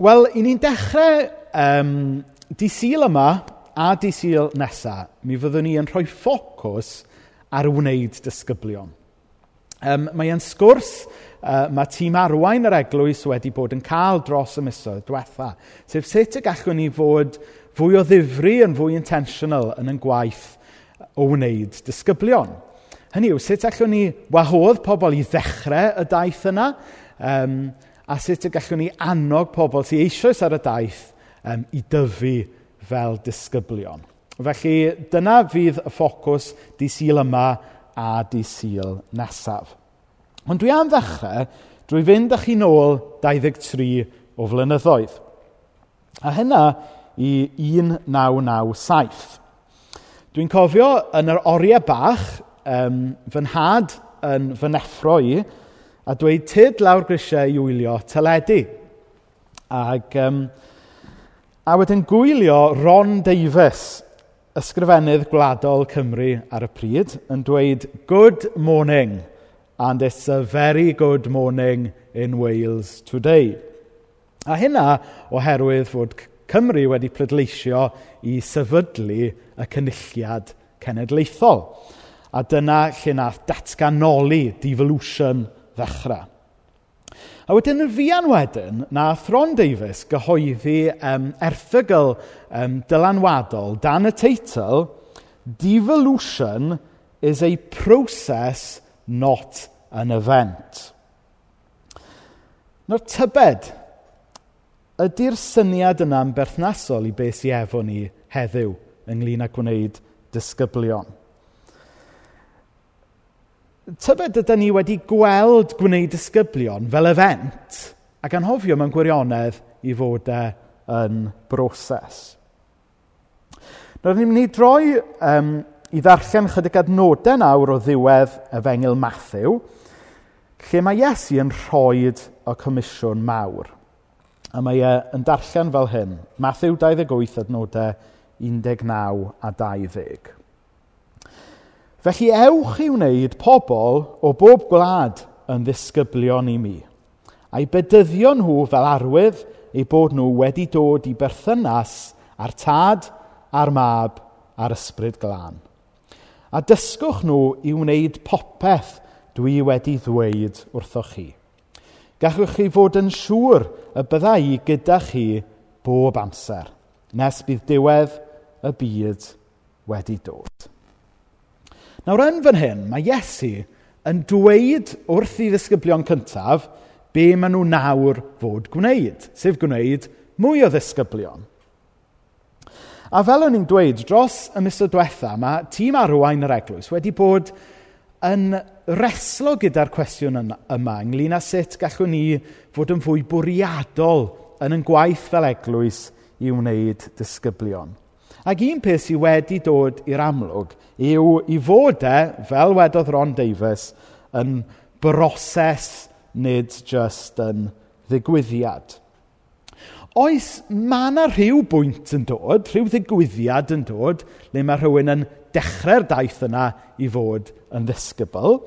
Wel, i ni'n dechrau um, di syl yma a di syl nesaf, mi fyddwn ni yn rhoi ffocws ar wneud disgyblion. Um, mae yn sgwrs uh, mae tîm arwain yr eglwys wedi bod yn cael dros y misoedd diwetha. Sef sut y gallwn ni fod fwy o ddifri yn fwy intentional yn yn gwaith o wneud disgyblion. Hynny yw, sut allwn ni wahodd pobl i ddechrau y daith yna? Um, a sut y gallwn ni annog pobl sy'n eisoes ar y daith um, i dyfu fel disgyblion. Felly, dyna fydd y ffocws di syl yma a di syl nesaf. Ond dwi am ddechrau drwy fynd â chi nôl 23 o flynyddoedd. A hynna i 1997. Dwi'n cofio yn yr oriau bach, um, fy nhad yn fy neffro i, a dweud tyd lawr grisiau i wylio teledu. Ac, um, a wedyn gwylio Ron Davies, ysgrifennydd gwladol Cymru ar y pryd, yn dweud, Good morning, and it's a very good morning in Wales today. A hynna oherwydd fod Cymru wedi pleidleisio i sefydlu y cynulliad cenedlaethol. A dyna lle nath datganoli devolution ddechrau. A wedyn yn fian wedyn, na Thron Davies gyhoeddi um, erthygl um, dylanwadol dan y teitl Devolution is a process, not an event. Nawr tybed, ydy'r syniad yna'n berthnasol i beth sy'n efo ni heddiw ynglyn â gwneud disgyblion? Tybed ydyn ni wedi gweld gwneud disgyblion fel event ac anhofio mewn gwirionedd i fod e yn broses. Nawr, ni'n mynd i droi um, i ddarllen chydig adnodau nawr o ddiwedd y fengil Matthew, lle mae Iesu yn rhoi y comisiwn mawr. A mae e yn darllen fel hyn, Matthew 28 adnodau 19 a 20. Felly ewch i wneud pobl o bob gwlad yn ddisgyblion i mi, a'i bedyddio nhw fel arwydd eu bod nhw wedi dod i berthynas a'r tad, a'r mab, a'r ysbryd glân. A dysgwch nhw i wneud popeth dwi wedi ddweud wrthoch chi. Gallwch chi fod yn siŵr y bydda i gyda chi bob amser, nes bydd diwedd y byd wedi dod. Nawr yn fan hyn, mae Iesu yn dweud wrth i ddisgyblion cyntaf be maen nhw nawr fod gwneud, sef gwneud mwy o ddisgyblion. A fel o'n i'n dweud, dros y misoedd diwetha, mae tîm arwain yr eglwys wedi bod yn reslo gyda'r cwestiwn yma ynglyn â sut gallwn ni fod yn fwy bwriadol yn yn gwaith fel eglwys i wneud disgyblion. Ac un peth sydd wedi dod i'r amlwg yw i fod e, fel wedodd Ron Davies, yn broses nid just yn ddigwyddiad. Oes, mae yna rhyw bwynt yn dod, rhyw ddigwyddiad yn dod, le mae rhywun yn dechrau'r daith yna i fod yn ddisgybl.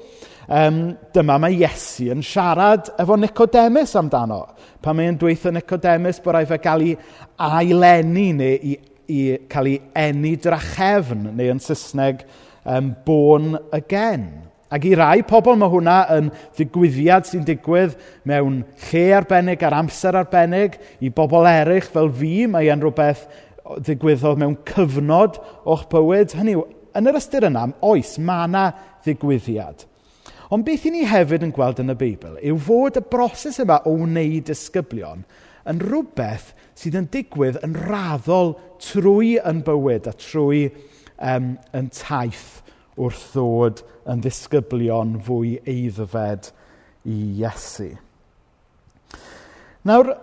Um, dyma mae Iesu yn siarad efo Nicodemus amdano. Pan mae'n dweithio Nicodemus bod rhaid fe gael ei ailenni neu i i cael ei enni drachefn, neu yn Saesneg, um, born again. Ac i rai pobl mae hwnna yn ddigwyddiad sy'n digwydd mewn lle arbennig ar amser arbennig. I bobl eraill fel fi, mae e'n rhywbeth ddigwyddodd mewn cyfnod o'ch bywyd. Hynny yw, yn yr ystyr yna, oes, mae yna ddigwyddiad. Ond beth i ni hefyd yn gweld yn y Beibl yw fod y broses yma o wneud disgyblion yn rhywbeth sydd yn digwydd yn raddol trwy yn bywyd a trwy um, yn taith wrth ddod yn ddisgyblion fwy eiddfed i Iesu. Nawr,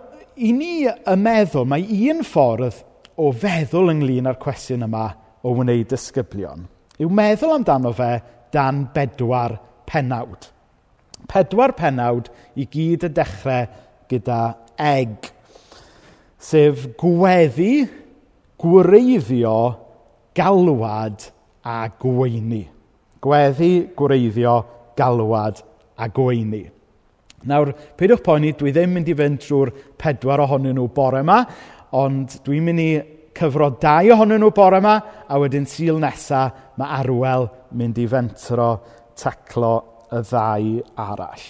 i ni y meddwl, mae un ffordd o feddwl ynglyn â'r cwestiwn yma o wneud disgyblion yw meddwl amdano fe dan bedwar penawd. Pedwar penawd i gyd y dechrau gyda eg sef gweddi, gwreiddio, galwad a gweini. Gweddi, gwreiddio, galwad a gweini. Nawr, peidiwch poeni, dwi ddim mynd i fynd trwy'r pedwar ohonyn nhw bore yma, ond dwi'n mynd i cyfro dau ohonyn nhw bore yma, a wedyn syl nesaf mae Arwel mynd i fentro taclo y ddau arall.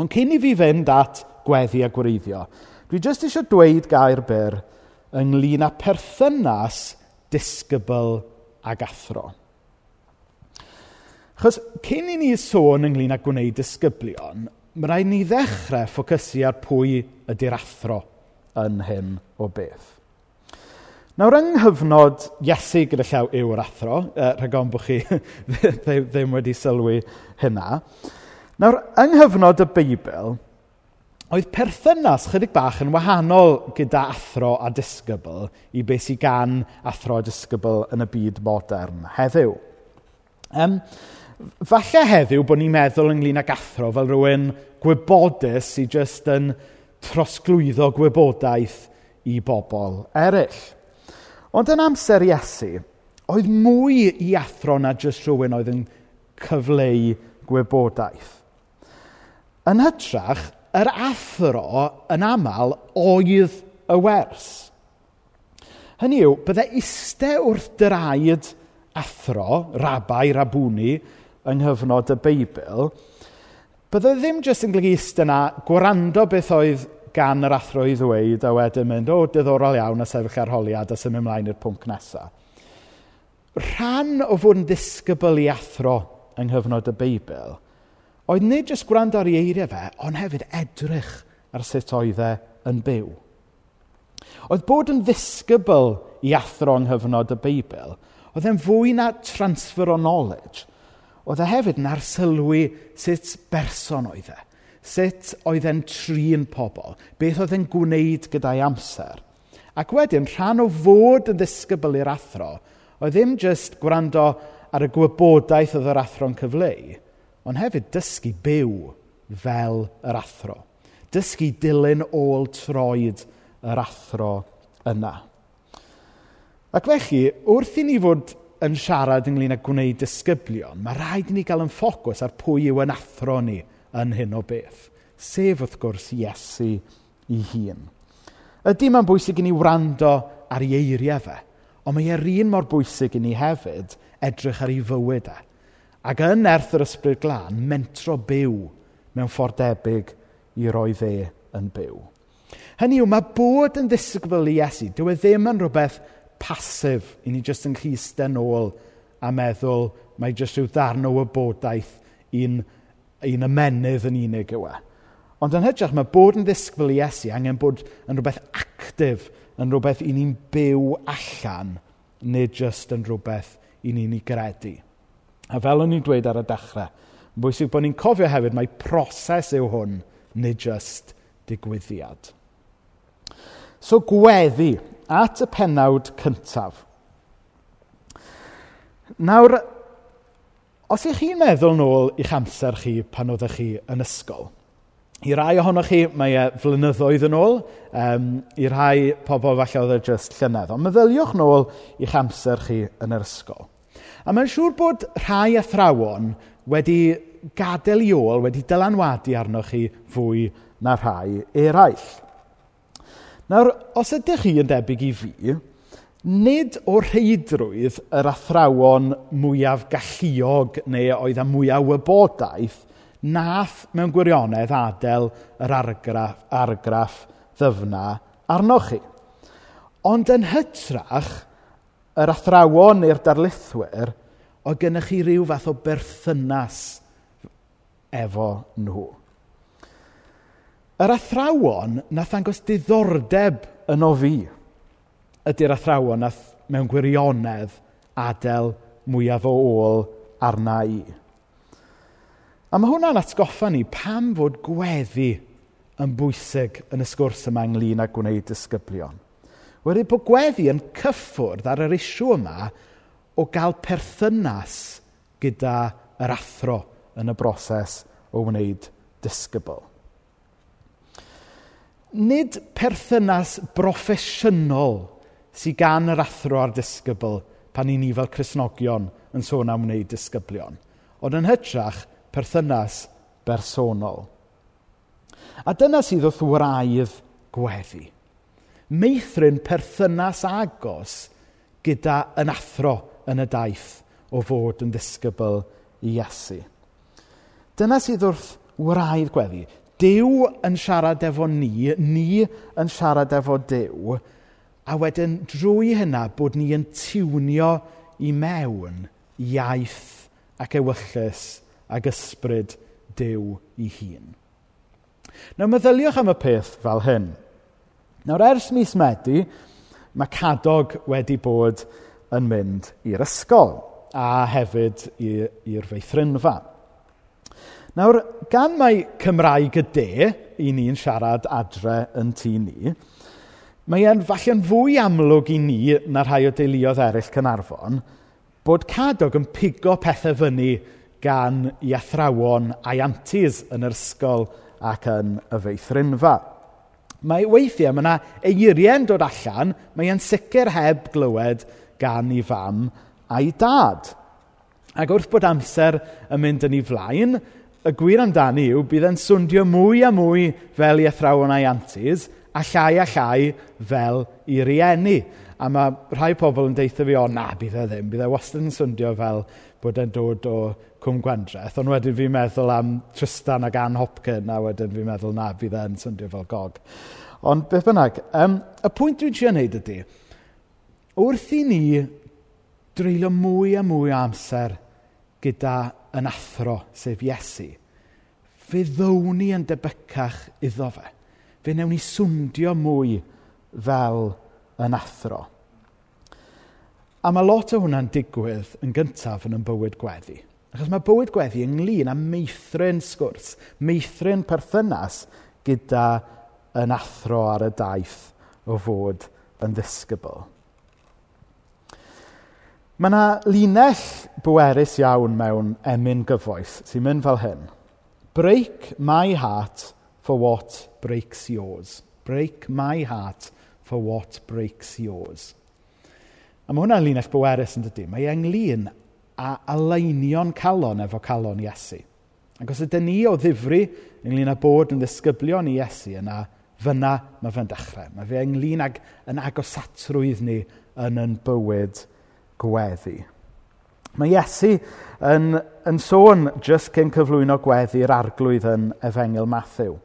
Ond cyn i fi fynd at gweddi a gwreiddio, Dwi jyst eisiau dweud gair byr ynglyn â perthynas disgybl ag athro. Chos cyn i ni sôn ynglyn â gwneud disgyblion, mae rhaid ni ddechrau ffocysu ar pwy ydy'r athro yn hyn o beth. Nawr, yng nghyfnod Iesu gyda llaw yw'r athro, uh, rhagon bod chi ddim wedi sylwi hynna. Nawr, yng nghyfnod y Beibl, oedd perthynas chydig bach yn wahanol gyda athro a disgybl i beth sydd gan athro a disgybl yn y byd modern heddiw. Um, falle heddiw bod ni'n meddwl ynglyn ag athro fel rhywun gwybodus sydd jyst yn trosglwyddo gwybodaeth i bobl eraill. Ond yn amser Iesu, oedd mwy i athro na jyst rhywun oedd yn cyfleu gwybodaeth. Yn hytrach, yr athro yn aml oedd y wers. Hynny yw, byddai iste wrth draed athro, rabai, rabwni, yng nghyfnod y Beibl, bydde ddim jyst yn golygu iste na gwrando beth oedd gan yr athro i ddweud a wedyn mynd, o, diddorol iawn a sefyll arholiad a symud ymlaen i'r pwnc nesaf. Rhan o fod yn ddisgybl i athro yng nghyfnod y Beibl oedd nid jyst gwrando ar ei eiriau fe, ond hefyd edrych ar sut oedd e yn byw. Oedd bod yn ddisgybl i athro yng nghyfnod y Beibl, oedd e'n fwy na transfer o knowledge. Oedd e hefyd yn arsylwi sut berson oedd e, sut oedd e'n trin pobl, beth oedd e'n gwneud gyda'i amser. Ac wedyn, rhan o fod yn ddisgybl i'r athro, oedd ddim jyst gwrando ar y gwybodaeth oedd yr athro'n cyfleu, Ond hefyd dysgu byw fel yr athro. Dysgu dilyn ôl troed yr athro yna. Ac felly, wrth i ni fod yn siarad ynglyn â gwneud disgyblion, mae rhaid i ni gael yn ffocws ar pwy yw yn athro ni yn hyn o beth. Sef, wrth gwrs, Iesu i hun. Ydy mae'n bwysig i ni wrando ar ei eiriau fe, ond mae e'r un mor bwysig i ni hefyd edrych ar ei fywyd e. Ac yn erth yr ysbryd glân, mentro byw mewn ffordd debyg i oedd e yn byw. Hynny yw, mae bod yn ddisgybl i Iesu, dyw e ddim yn rhywbeth pasif i ni jyst yn chysden ôl a meddwl mae jyst rhyw ddarn o wybodaeth un, un ymenydd yn unig yw e. Ond yn hytrach, mae bod yn ddisgybl i Iesu angen bod yn rhywbeth actif, yn rhywbeth i ni'n byw allan, nid jyst yn rhywbeth i ni'n ei gredu. A fel o'n i'n dweud ar y dechrau, yn bwysig bod ni'n cofio hefyd mai proses yw hwn, nid jyst digwyddiad. So gweddi at y penawd cyntaf. Nawr, os ych chi'n meddwl nôl i'ch amser chi pan oeddech chi yn ysgol, i rai ohonoch chi mae e flynyddoedd yn ôl, um, i rai pobl falle oedd e jyst llynedd, ond meddyliwch nôl i'ch amser chi yn yr ysgol. A mae'n siŵr bod rhai athrawon wedi gadael i ôl, wedi dylanwadu arnoch chi fwy na rhai eraill. Nawr, os ydych chi yn debyg i fi, nid o reidrwydd yr athrawon mwyaf galluog neu oedd â mwyaf wybodaeth nath mewn gwirionedd adael yr argraff, argraff ddyfna arnoch chi. Ond yn hytrach, yr athrawon neu'r darlithwyr, o gennych chi rhyw fath o berthynas efo nhw. Yr athrawon nath angos diddordeb yn o fi ydy'r athrawon nath mewn gwirionedd adael mwyaf o ôl arna i. A mae hwnna'n atgoffa ni pam fod gweddi yn bwysig yn y sgwrs yma ynglyn â gwneud disgyblion. Wedi bod gweddi yn cyffwrdd ar yr isiw yma o gael perthynas gyda yr athro yn y broses o wneud disgybl. Nid perthynas broffesiynol sydd gan yr athro a'r disgybl pan i ni fel Cresnogion yn sôn am wneud disgyblion, ond yn hytrach perthynas bersonol. A dyna sydd wrth wraidd gweddi meithrin perthynas agos gyda yn athro yn y daith o fod yn ddisgybl i Iesu. Dyna sydd wrth wraidd gweddi. Dyw yn siarad efo ni, ni yn siarad efo Dyw, a wedyn drwy hynna bod ni yn tiwnio i mewn iaith ac ewyllus ac ysbryd Dyw i hun. Nawr meddyliwch am y peth fel hyn. Nawr, ers mis Medi, mae Cadog wedi bod yn mynd i'r ysgol a hefyd i- i'r feithrinfa. Nawr, gan mai Cymraeg y de i ni'n siarad adre yn tu ni, mae e'n falle'n fwy amlwg i ni na rhai o deuluodd eraill Cynarfon bod Cadog yn pigo pethau fyny gan i athrawon a'i antis yn yr ysgol ac yn y feithrinfa. Mae weithiau mae yna eiriau'n dod allan, mae e'n sicr heb glywed gan ei fam a'i dad. Ac wrth bod amser yn mynd yn ei flaen, y gwir amdani yw bydd e'n swndio mwy a mwy fel i athrawon a'i antis, a llai a llai fel i rieni. A mae rhai pobl yn deitha fi, o na, bydd e ddim. Bydd e wastad yn swndio fel bod e'n dod o Cwm Gwendraeth. Ond wedyn fi'n meddwl am Tristan ac Ann Hopkin, a wedyn fi'n meddwl na, bydd e'n swndio fel gog. Ond beth bynnag, um, y pwynt dwi'n trio wneud ydy, wrth i ni dreulio mwy a mwy o amser gyda yn athro, sef Iesu, fe ddown ni yn debycach iddo fe. Fe newn ni swndio mwy fel yn athro. A mae lot o hwnna'n digwydd yn gyntaf yn ein bywyd gweddi. Achos mae bywyd gweddi ynglyn â meithrin sgwrs, meithrin perthynas gyda yn athro ar y daith o fod yn ddisgybl. Mae yna linell bwerus iawn mewn emyn gyfoes sy'n mynd fel hyn. Break my heart for what breaks yours. Break my heart for what breaks yours. A mae hwnna'n linell bwerus yn dydy. Mae ynglyn a aleinio'n calon efo calon Iesu. Ac os ydyn ni o ddifri ynglyn â bod yn ddisgyblion i Iesu yna, fyna mae fe'n dechrau. Mae fe ynglyn ag yn agosatrwydd ni yn yn bywyd gweddi. Mae Iesu yn, yn sôn jyst cyn cyflwyno gweddi'r arglwydd yn Efengil Matthew.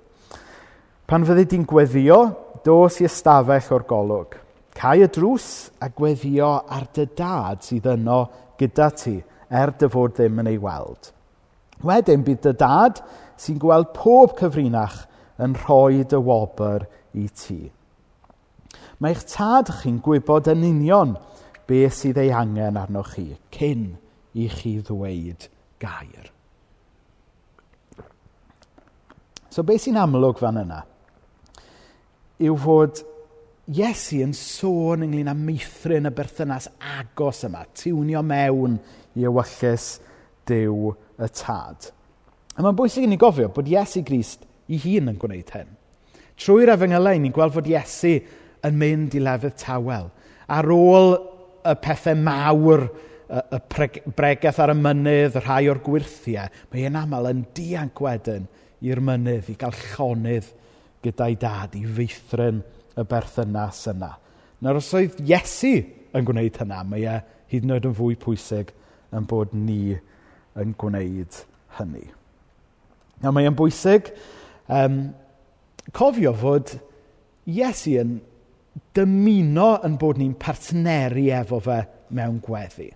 Pan fyddi di'n gweddio, dos i ystafell o'r golwg – Cai y drws a gweddio ar dy dad sydd yno gyda ti, er dy fod ddim yn ei weld. Wedyn bydd dy dad sy'n gweld pob cyfrinach yn rhoi dy wobr i ti. Mae'ch tad chi'n gwybod yn union beth sydd ei angen arnoch chi cyn i chi ddweud gair. So beth sy'n amlwg fan yna? Yw fod Iesu yn sôn ynglyn â meithrin y berthynas agos yma, tiwnio mewn i ewyllus Dyw y Tad. A mae'n bwysig i ni gofio bod Iesu Grist i hun yn gwneud hyn. Trwy'r efengylau, ni'n gweld fod Iesu yn mynd i lefydd tawel. Ar ôl y pethau mawr, y bregaeth ar y mynydd, y rhai o'r gwirthiau, mae e'n aml yn dianc wedyn i'r mynydd, i gael llonydd gyda'i dad, i feithrin y berthynas yna. Nawr os oedd Iesu yn gwneud hynna, mae e hyd yn oed yn fwy pwysig yn bod ni yn gwneud hynny. Nawr mae e'n bwysig um, cofio fod Iesu yn dymuno yn bod ni'n partneri efo fe mewn gweddi.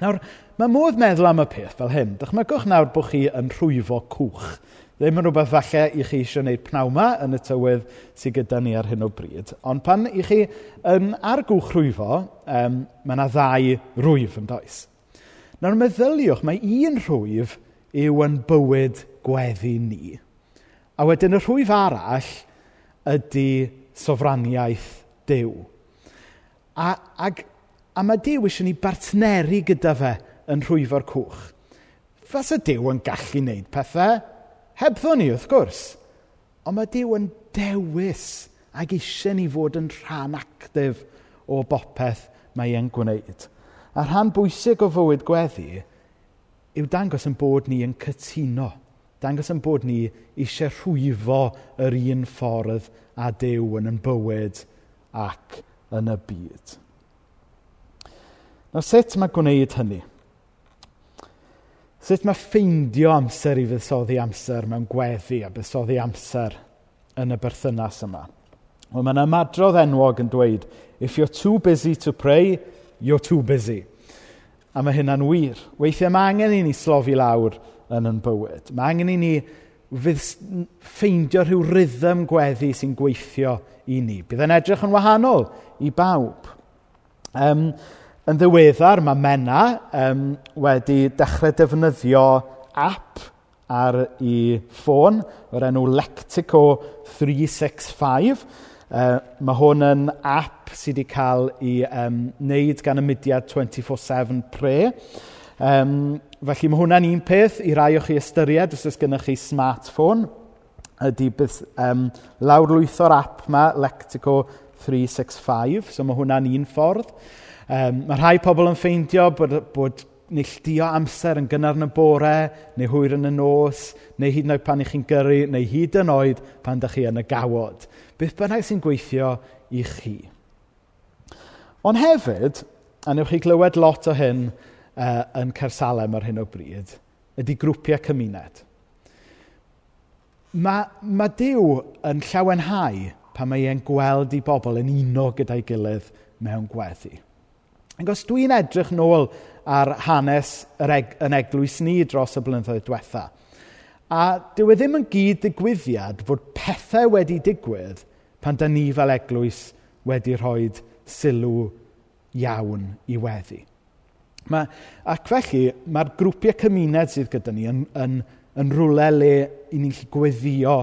Nawr, mae modd meddwl am y peth fel hyn. Dychmygwch nawr bod chi yn rhwyfo cwch Ddim yn rhywbeth falle i chi eisiau gwneud pnawma yn y tywydd sydd gyda ni ar hyn o bryd. Ond pan i chi yn ar gwchrwyfo, um, mae yna ddau rwyf yn does. Nawr meddyliwch, mae un rhwyf yw yn bywyd gweddi ni. A wedyn y rhwyf arall ydy sofraniaeth Dyw. A, ag, a mae Dyw eisiau ni bartneri gyda fe yn rhwyfo'r cwch. Fas y Dyw yn gallu wneud pethau, Hebddo ni, wrth gwrs. Ond mae Dyw yn dewis ac eisiau ni fod yn rhan actif o bopeth mae e'n gwneud. A rhan bwysig o fywyd gweddi yw dangos yn bod ni yn cytuno. Dangos yn bod ni eisiau rhwyfo yr un ffordd a dew yn yn bywyd ac yn y byd. Nawr sut mae gwneud hynny? Sut mae ffeindio amser i fuddsoddi amser mewn gweddi a buddsoddi amser yn y berthynas yma? Wel, mae'n ymadrodd enwog yn dweud, if you're too busy to pray, you're too busy. A mae hynna'n wir. Weithiau mae angen i ni slofi lawr yn yn bywyd. Mae angen i ni ffeindio rhyw rhythm gweddi sy'n gweithio i ni. Bydd yn edrych yn wahanol i bawb. Um, Yn ddiweddar, mae Mena um, wedi dechrau defnyddio app ar ei ffôn o'r enw Lectico 365. Uh, mae hwn yn app sydd wedi cael ei um, wneud gan y mudiad 24-7 pre. Um, felly mae hwnna'n un peth i rai o'ch chi ystyried os oes gennych chi smartphone ydy bydd um, lawrlwytho'r app yma, Lectico 365, so mae hwnna'n un ffordd. Um, mae rhai pobl yn ffeindio bod, bod neilldio amser yn gynnar yn y bore, neu hwyr yn y nos, neu hyd yn oed pan i chi'n gyrru, neu hyd yn oed pan ydych chi yn y gawod. Beth bynnag sy'n gweithio i chi. Ond hefyd, a newch chi glywed lot o hyn uh, yn Cersalem ar hyn o bryd, ydy grwpiau cymuned. Mae, mae Dyw yn llawenhau pan mae e'n gweld i bobl yn uno gyda'i gilydd mewn gweddi. Ac os dwi'n edrych nôl ar hanes yr eg- yn eglwys ni dros y blynyddoedd diwetha, a dyw e ddim yn gyd digwyddiad fod pethau wedi digwydd pan da ni fel eglwys wedi rhoi sylw iawn i weddi. Ma, ac felly, mae'r grwpiau cymuned sydd gyda ni yn, yn, yn rhywle le i ni'n gallu gweddio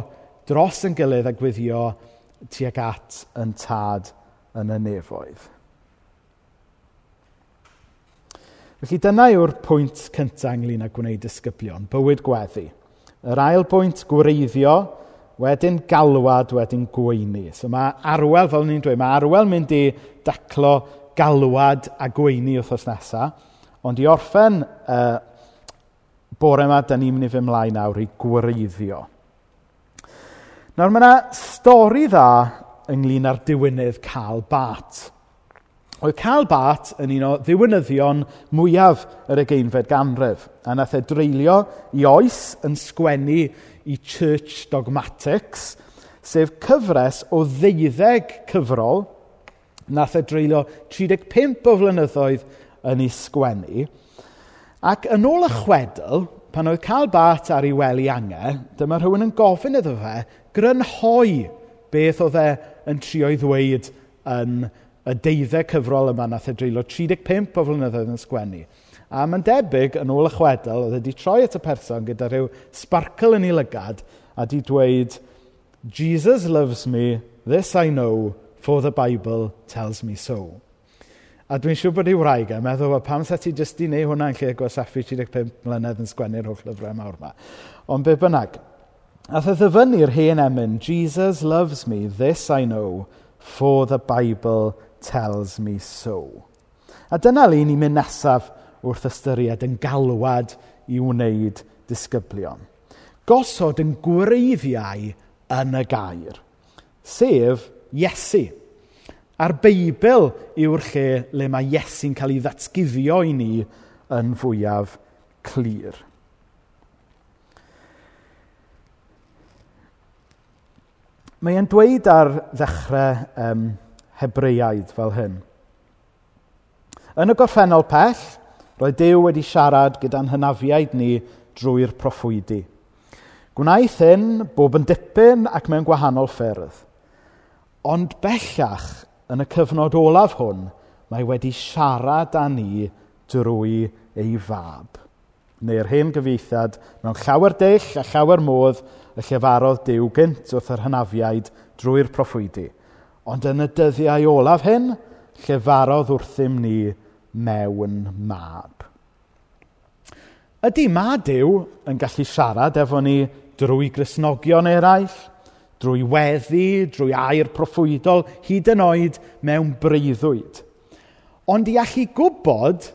dros yn gilydd a gweddio tuag at yn tad yn y nefoedd. Felly dyna yw'r pwynt cyntaf ynglyn â gwneud disgyblion, bywyd gweddi. Yr ail pwynt gwreiddio, wedyn galwad, wedyn gweini. So mae arwel, fel ni'n dweud, mae arwel mynd i daclo galwad a gweini wrthos nesaf. Ond i orffen uh, bore yma, da ni'n mynd i fy mlaen nawr i gwreiddio. Nawr mae yna stori dda ynglyn â'r diwynydd cael bat. Oedd Cal Bart yn un o ddiwynyddion mwyaf yr egeinfed ganrif, a nath e dreulio i oes yn sgwennu i Church Dogmatics, sef cyfres o ddeuddeg cyfrol, nath e dreulio 35 o flynyddoedd yn ei sgwennu, ac yn ôl y chwedl, pan oedd Cal Bart ar ei wely angau, dyma rhywun yn gofyn iddo fe grynhoi beth oedd e yn trio i ddweud yn y deuddau cyfrol yma nath e dreulio 35 o flynyddoedd yn sgwennu. A mae'n debyg, yn ôl y chwedl, oedd wedi troi at y person gyda rhyw sparkle yn ei lygad a di dweud, Jesus loves me, this I know, for the Bible tells me so. A dwi'n siŵr bod ei wraig yn meddwl, well, pam sa ti jyst i wneud hwnna yn lle gwasaffu 35 mlynedd yn sgwennu'r holl lyfrau mawr yma. Ond be bynnag, Ath e y ddyfynu'r hen emyn, Jesus loves me, this I know, for the Bible tells me so. A dyna le ni'n mynd nesaf wrth ystyried yn galwad i wneud disgyblion. Gosod yn gwreiddiau yn y gair, sef Iesu. A'r Beibl yw'r lle le mae Iesu'n cael ei ddatguddio i ni yn fwyaf clir. Mae e'n dweud ar ddechrau um, hebreiaid fel hyn. Yn y gorffennol pell, roedd Dyw wedi siarad gyda'n hynafiaid ni drwy'r proffwydi. Gwnaeth hyn bob yn dipyn ac mewn gwahanol ffyrdd. Ond bellach yn y cyfnod olaf hwn, mae wedi siarad â ni drwy ei fab. Neu'r hen gyfeithiad mewn llawer deill a llawer modd y llefarodd Dyw gynt wrth yr hynafiaid drwy'r proffwydi. Ond yn y dyddiau olaf hyn, llefarodd wrthym ni mewn mab. Ydy ma Dyw yn gallu siarad efo ni drwy grisnogion eraill, drwy weddi, drwy air proffwydol, hyd yn oed mewn breuddwyd. Ond i allu gwybod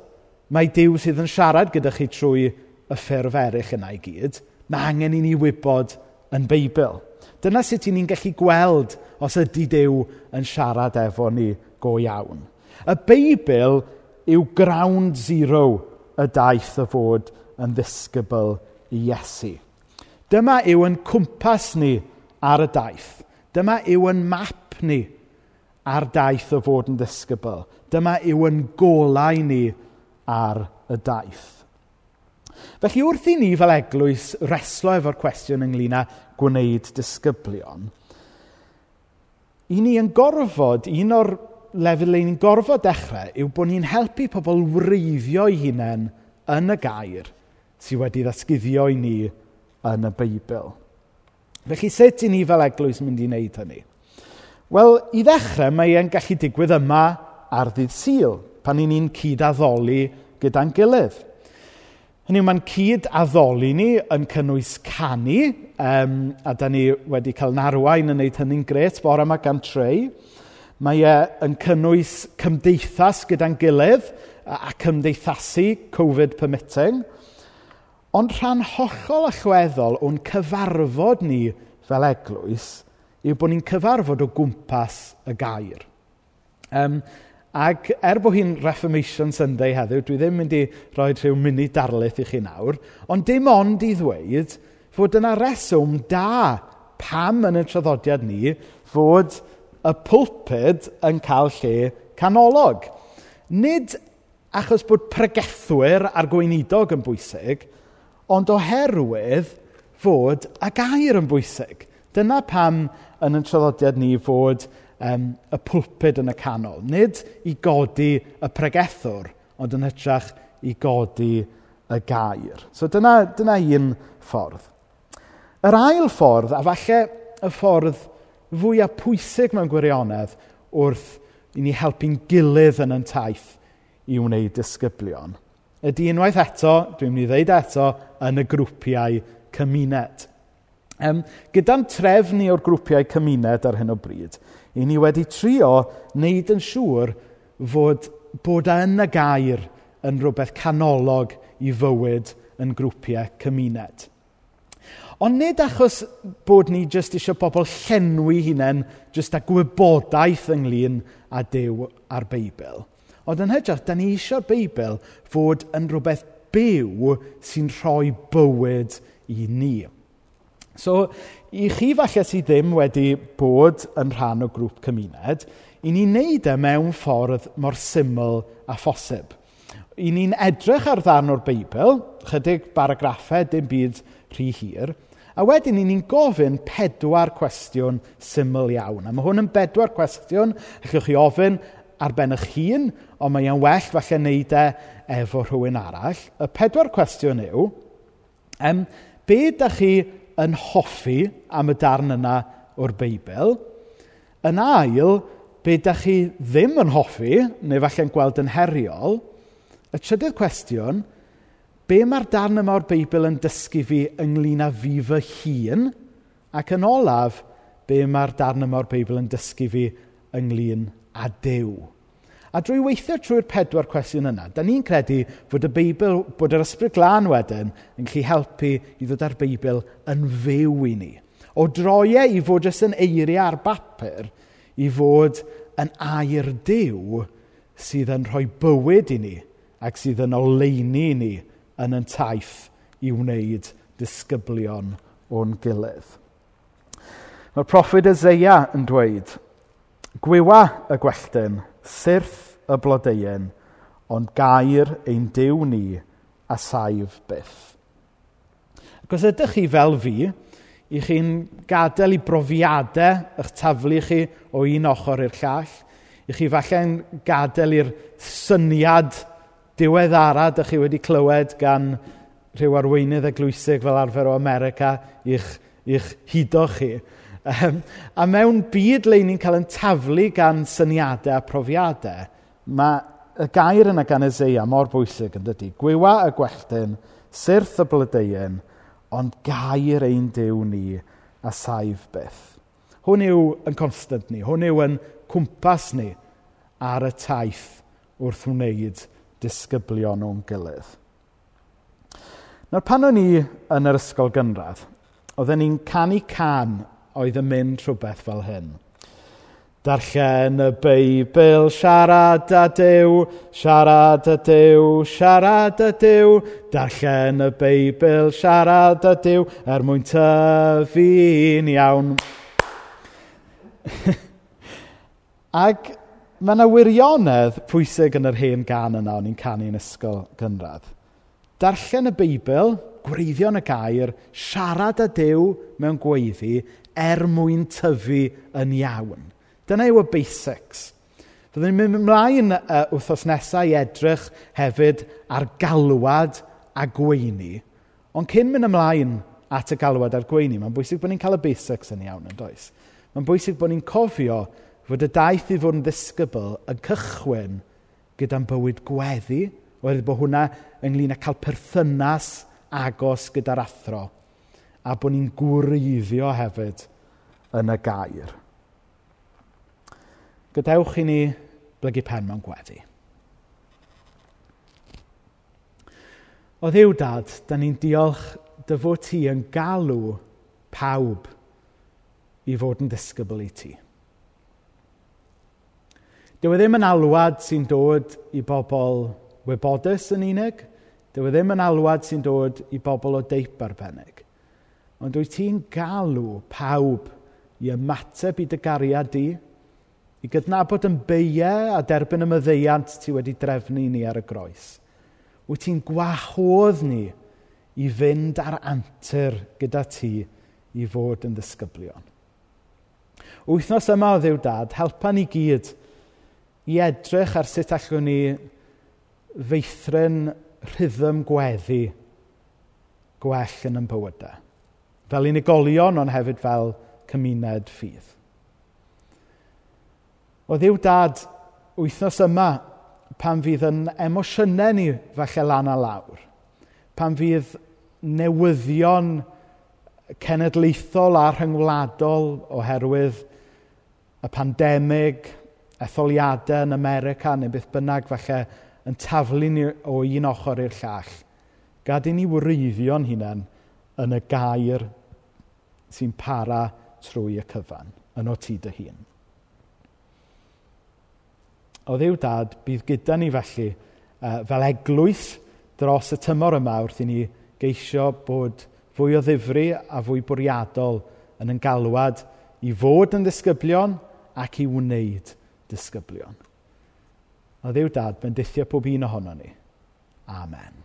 mae Dyw sydd yn siarad gyda chi trwy y ffurf eraill yna i gyd, mae angen i ni wybod yn Beibl. Dyna sut ni'n gallu gweld os ydy Dyw yn siarad efo ni go iawn. Y Beibl yw ground zero y daith y fod yn ddisgybl i Iesu. Dyma yw yn cwmpas ni ar y daith. Dyma yw yn map ni ar daith o fod yn ddisgybl. Dyma yw yn golau ni ar y daith. Felly wrth i ni fel eglwys reslo efo'r cwestiwn ynglyn â gwneud disgyblion, i ni yn gorfod, un o'r lefel le ni'n gorfod dechrau, yw bod ni'n helpu pobl wreiddio i hunain yn y gair sydd wedi ddasguddio i ni yn y Beibl. Felly, sut i ni fel eglwys mynd i wneud hynny? Wel, i ddechrau, mae e'n gallu digwydd yma ar ddydd syl, pan i ni'n cydaddoli gyda'n gilydd. Hynny yw, mae'n cyd addoli ni yn cynnwys canu, um, a da ni wedi cael narwain yn wneud hynny'n gret bore yma gan treu. Mae e yn cynnwys cymdeithas gyda'n gilydd a cymdeithasu COVID permitting. Ond rhan hollol allweddol o'n cyfarfod ni fel eglwys yw bod ni'n cyfarfod o gwmpas y gair. Um, Ac er bod hi'n Reformation Sunday heddiw, dwi ddim mynd i roi rhyw mini darlith i chi nawr, ond dim ond i ddweud fod yna reswm da pam yn y traddodiad ni fod y pwlpud yn cael lle canolog. Nid achos bod pregethwyr a'r gweinidog yn bwysig, ond oherwydd fod y gair yn bwysig. Dyna pam yn y traddodiad ni fod um, y pwlpud yn y canol. Nid i godi y pregethwr, ond yn hytrach i godi y gair. So dyna, dyna un ffordd. Yr ail ffordd, a falle y ffordd fwyaf pwysig mewn gwirionedd wrth i ni helpu'n gilydd yn yn taith i wneud disgyblion, ydy unwaith eto, dwi'n mynd i ddeud eto, yn y grwpiau cymuned. Ehm, gyda'n trefn ni o'r grwpiau cymuned ar hyn o bryd, i ni wedi trio wneud yn siŵr fod bod yn y gair yn rhywbeth canolog i fywyd yn grwpiau cymuned. Ond nid achos bod ni jyst eisiau pobl llenwi hunain jyst â gwybodaeth ynglyn â Duw a'r Beibl. Ond yn hytrach, da ni eisiau'r Beibl fod yn rhywbeth byw sy'n rhoi bywyd i ni. So, i chi falle sydd ddim wedi bod yn rhan o grŵp cymuned, i ni'n wneud e mewn ffordd mor syml a phosib. I ni'n edrych ar ddarn o'r Beibl, chydig baragraffau, dim byd rhy hir, a wedyn ‘y ni'n gofyn pedwar cwestiwn syml iawn. A mae hwn yn bedwar cwestiwn allwch chi ofyn ar ben eich hun, ond mae e'n well falle wneud e efo rhywun arall. Y pedwar cwestiwn yw, yym, be dach chi yn hoffi am y darn yna o'r Beibl. Yn ail, be ydych chi ddim yn hoffi, neu falle'n gweld yn heriol, y trydydd cwestiwn, be mae'r darn yma o'r Beibl yn dysgu fi ynglyn â fi fy hun, ac yn olaf, be mae'r darn yma o'r Beibl yn dysgu fi ynglyn â Dyw. A drwy weithio trwy'r pedwar cwestiwn yna, da ni'n credu fod y Beibl, bod yr Ysbryd Glân wedyn yn gallu helpu i ddod â'r Beibl yn fyw i ni. O droiau i fod jyst yn eiriau ar bapur, i fod yn air diw sydd yn rhoi bywyd i ni ac sydd yn oleini i ni yn yn taith i wneud disgyblion o'n gilydd. Mae'r proffwyd Ezeia yn dweud, Gwywa y gwelltyn Syrth y blodeuyn, ond gair ein Duw ni a saif byth. Ac os ydych chi fel fi, i chi'n gadael i brofiadau eich taflu chi o un ochr i'r llall, i chi falle'n gadael i'r syniad diweddara dych chi wedi clywed gan rhyw arweinydd eglwysig fel arfer o America i'ch, i'ch hudo chi. Um, a mewn byd le ni'n cael yn taflu gan syniadau a profiadau, mae y gair yna gan Ezeia mor bwysig, yn dydy. Gwywa y gwelltyn, syrth y blodeuyn, ond gair ein dew ni a saif byth. Hwn yw yn constant ni, hwn yw yn cwmpas ni ar y taith wrth wneud disgyblion o'n gilydd. Nawr pan o'n i yn yr ysgol gynradd, oedden ni'n canu can oedd yn mynd rhywbeth fel hyn. Darllen y Beibl, siarad a Dyw, siarad a Dyw, siarad a Dyw. Darllen y Beibl, siarad a Dyw, er mwyn tyfu'n iawn. Ac mae yna wirionedd pwysig yn yr hen gan yna o'n i'n canu'n ysgol gynradd. Darllen y Beibl, gwreiddio'n y gair, siarad â Dyw mewn gweiddi, er mwyn tyfu yn iawn. Dyna yw y basics. Fyddwn ni'n mynd ymlaen uh, wythnos nesaf i edrych hefyd ar galwad a gweini. Ond cyn mynd ymlaen at y galwad a'r gweini, mae'n bwysig bod ni'n cael y basics yn iawn yn does. Mae'n bwysig bod ni'n cofio fod y daith i fod yn ddisgybl yn cychwyn gyda'n bywyd gweddi, oherwydd bod hwnna ynglyn â cael perthynas agos gyda'r athro a bod ni'n gwreiddio hefyd yn y gair. Gadewch i ni blygu pen mewn gweddi. O ddiw dad, da ni'n diolch dy fod ti yn galw pawb i fod yn disgybl i ti. Dyw e ddim yn alwad sy'n dod i bobl wybodus yn unig. Dyw e ddim yn alwad sy'n dod i bobl o deip arbennig. Ond wyt ti'n galw pawb i ymateb i dy gariad di? I gydnabod yn beiau a derbyn y myddeiant ti wedi drefnu ni ar y groes? Wyt ti'n gwahodd ni i fynd ar antur gyda ti i fod yn ddisgyblion? Wythnos yma o ddiw dad, helpa ni gyd i edrych ar sut allwn ni feithrin rhythm gweddi gwell yn ein bywydau fel unigolion ond hefyd fel cymuned ffydd. O ddiw dad wythnos yma pan fydd yn emosiynau ni falle lan a lawr, pan fydd newyddion cenedlaethol a rhyngwladol oherwydd y pandemig, etholiadau yn America neu beth bynnag falle yn taflu ni o un ochr i'r llall. Gad i ni wreiddio'n hunain yn y gair sy'n para trwy y cyfan, yn o ti dy hun. O ddiw dad, bydd gyda ni felly e, fel eglwys dros y tymor yma wrth i ni geisio bod fwy o ddifri a fwy bwriadol yn yn galwad i fod yn ddisgyblion ac i wneud disgyblion. O ddiw dad, bendithio pob un ohono ni. Amen.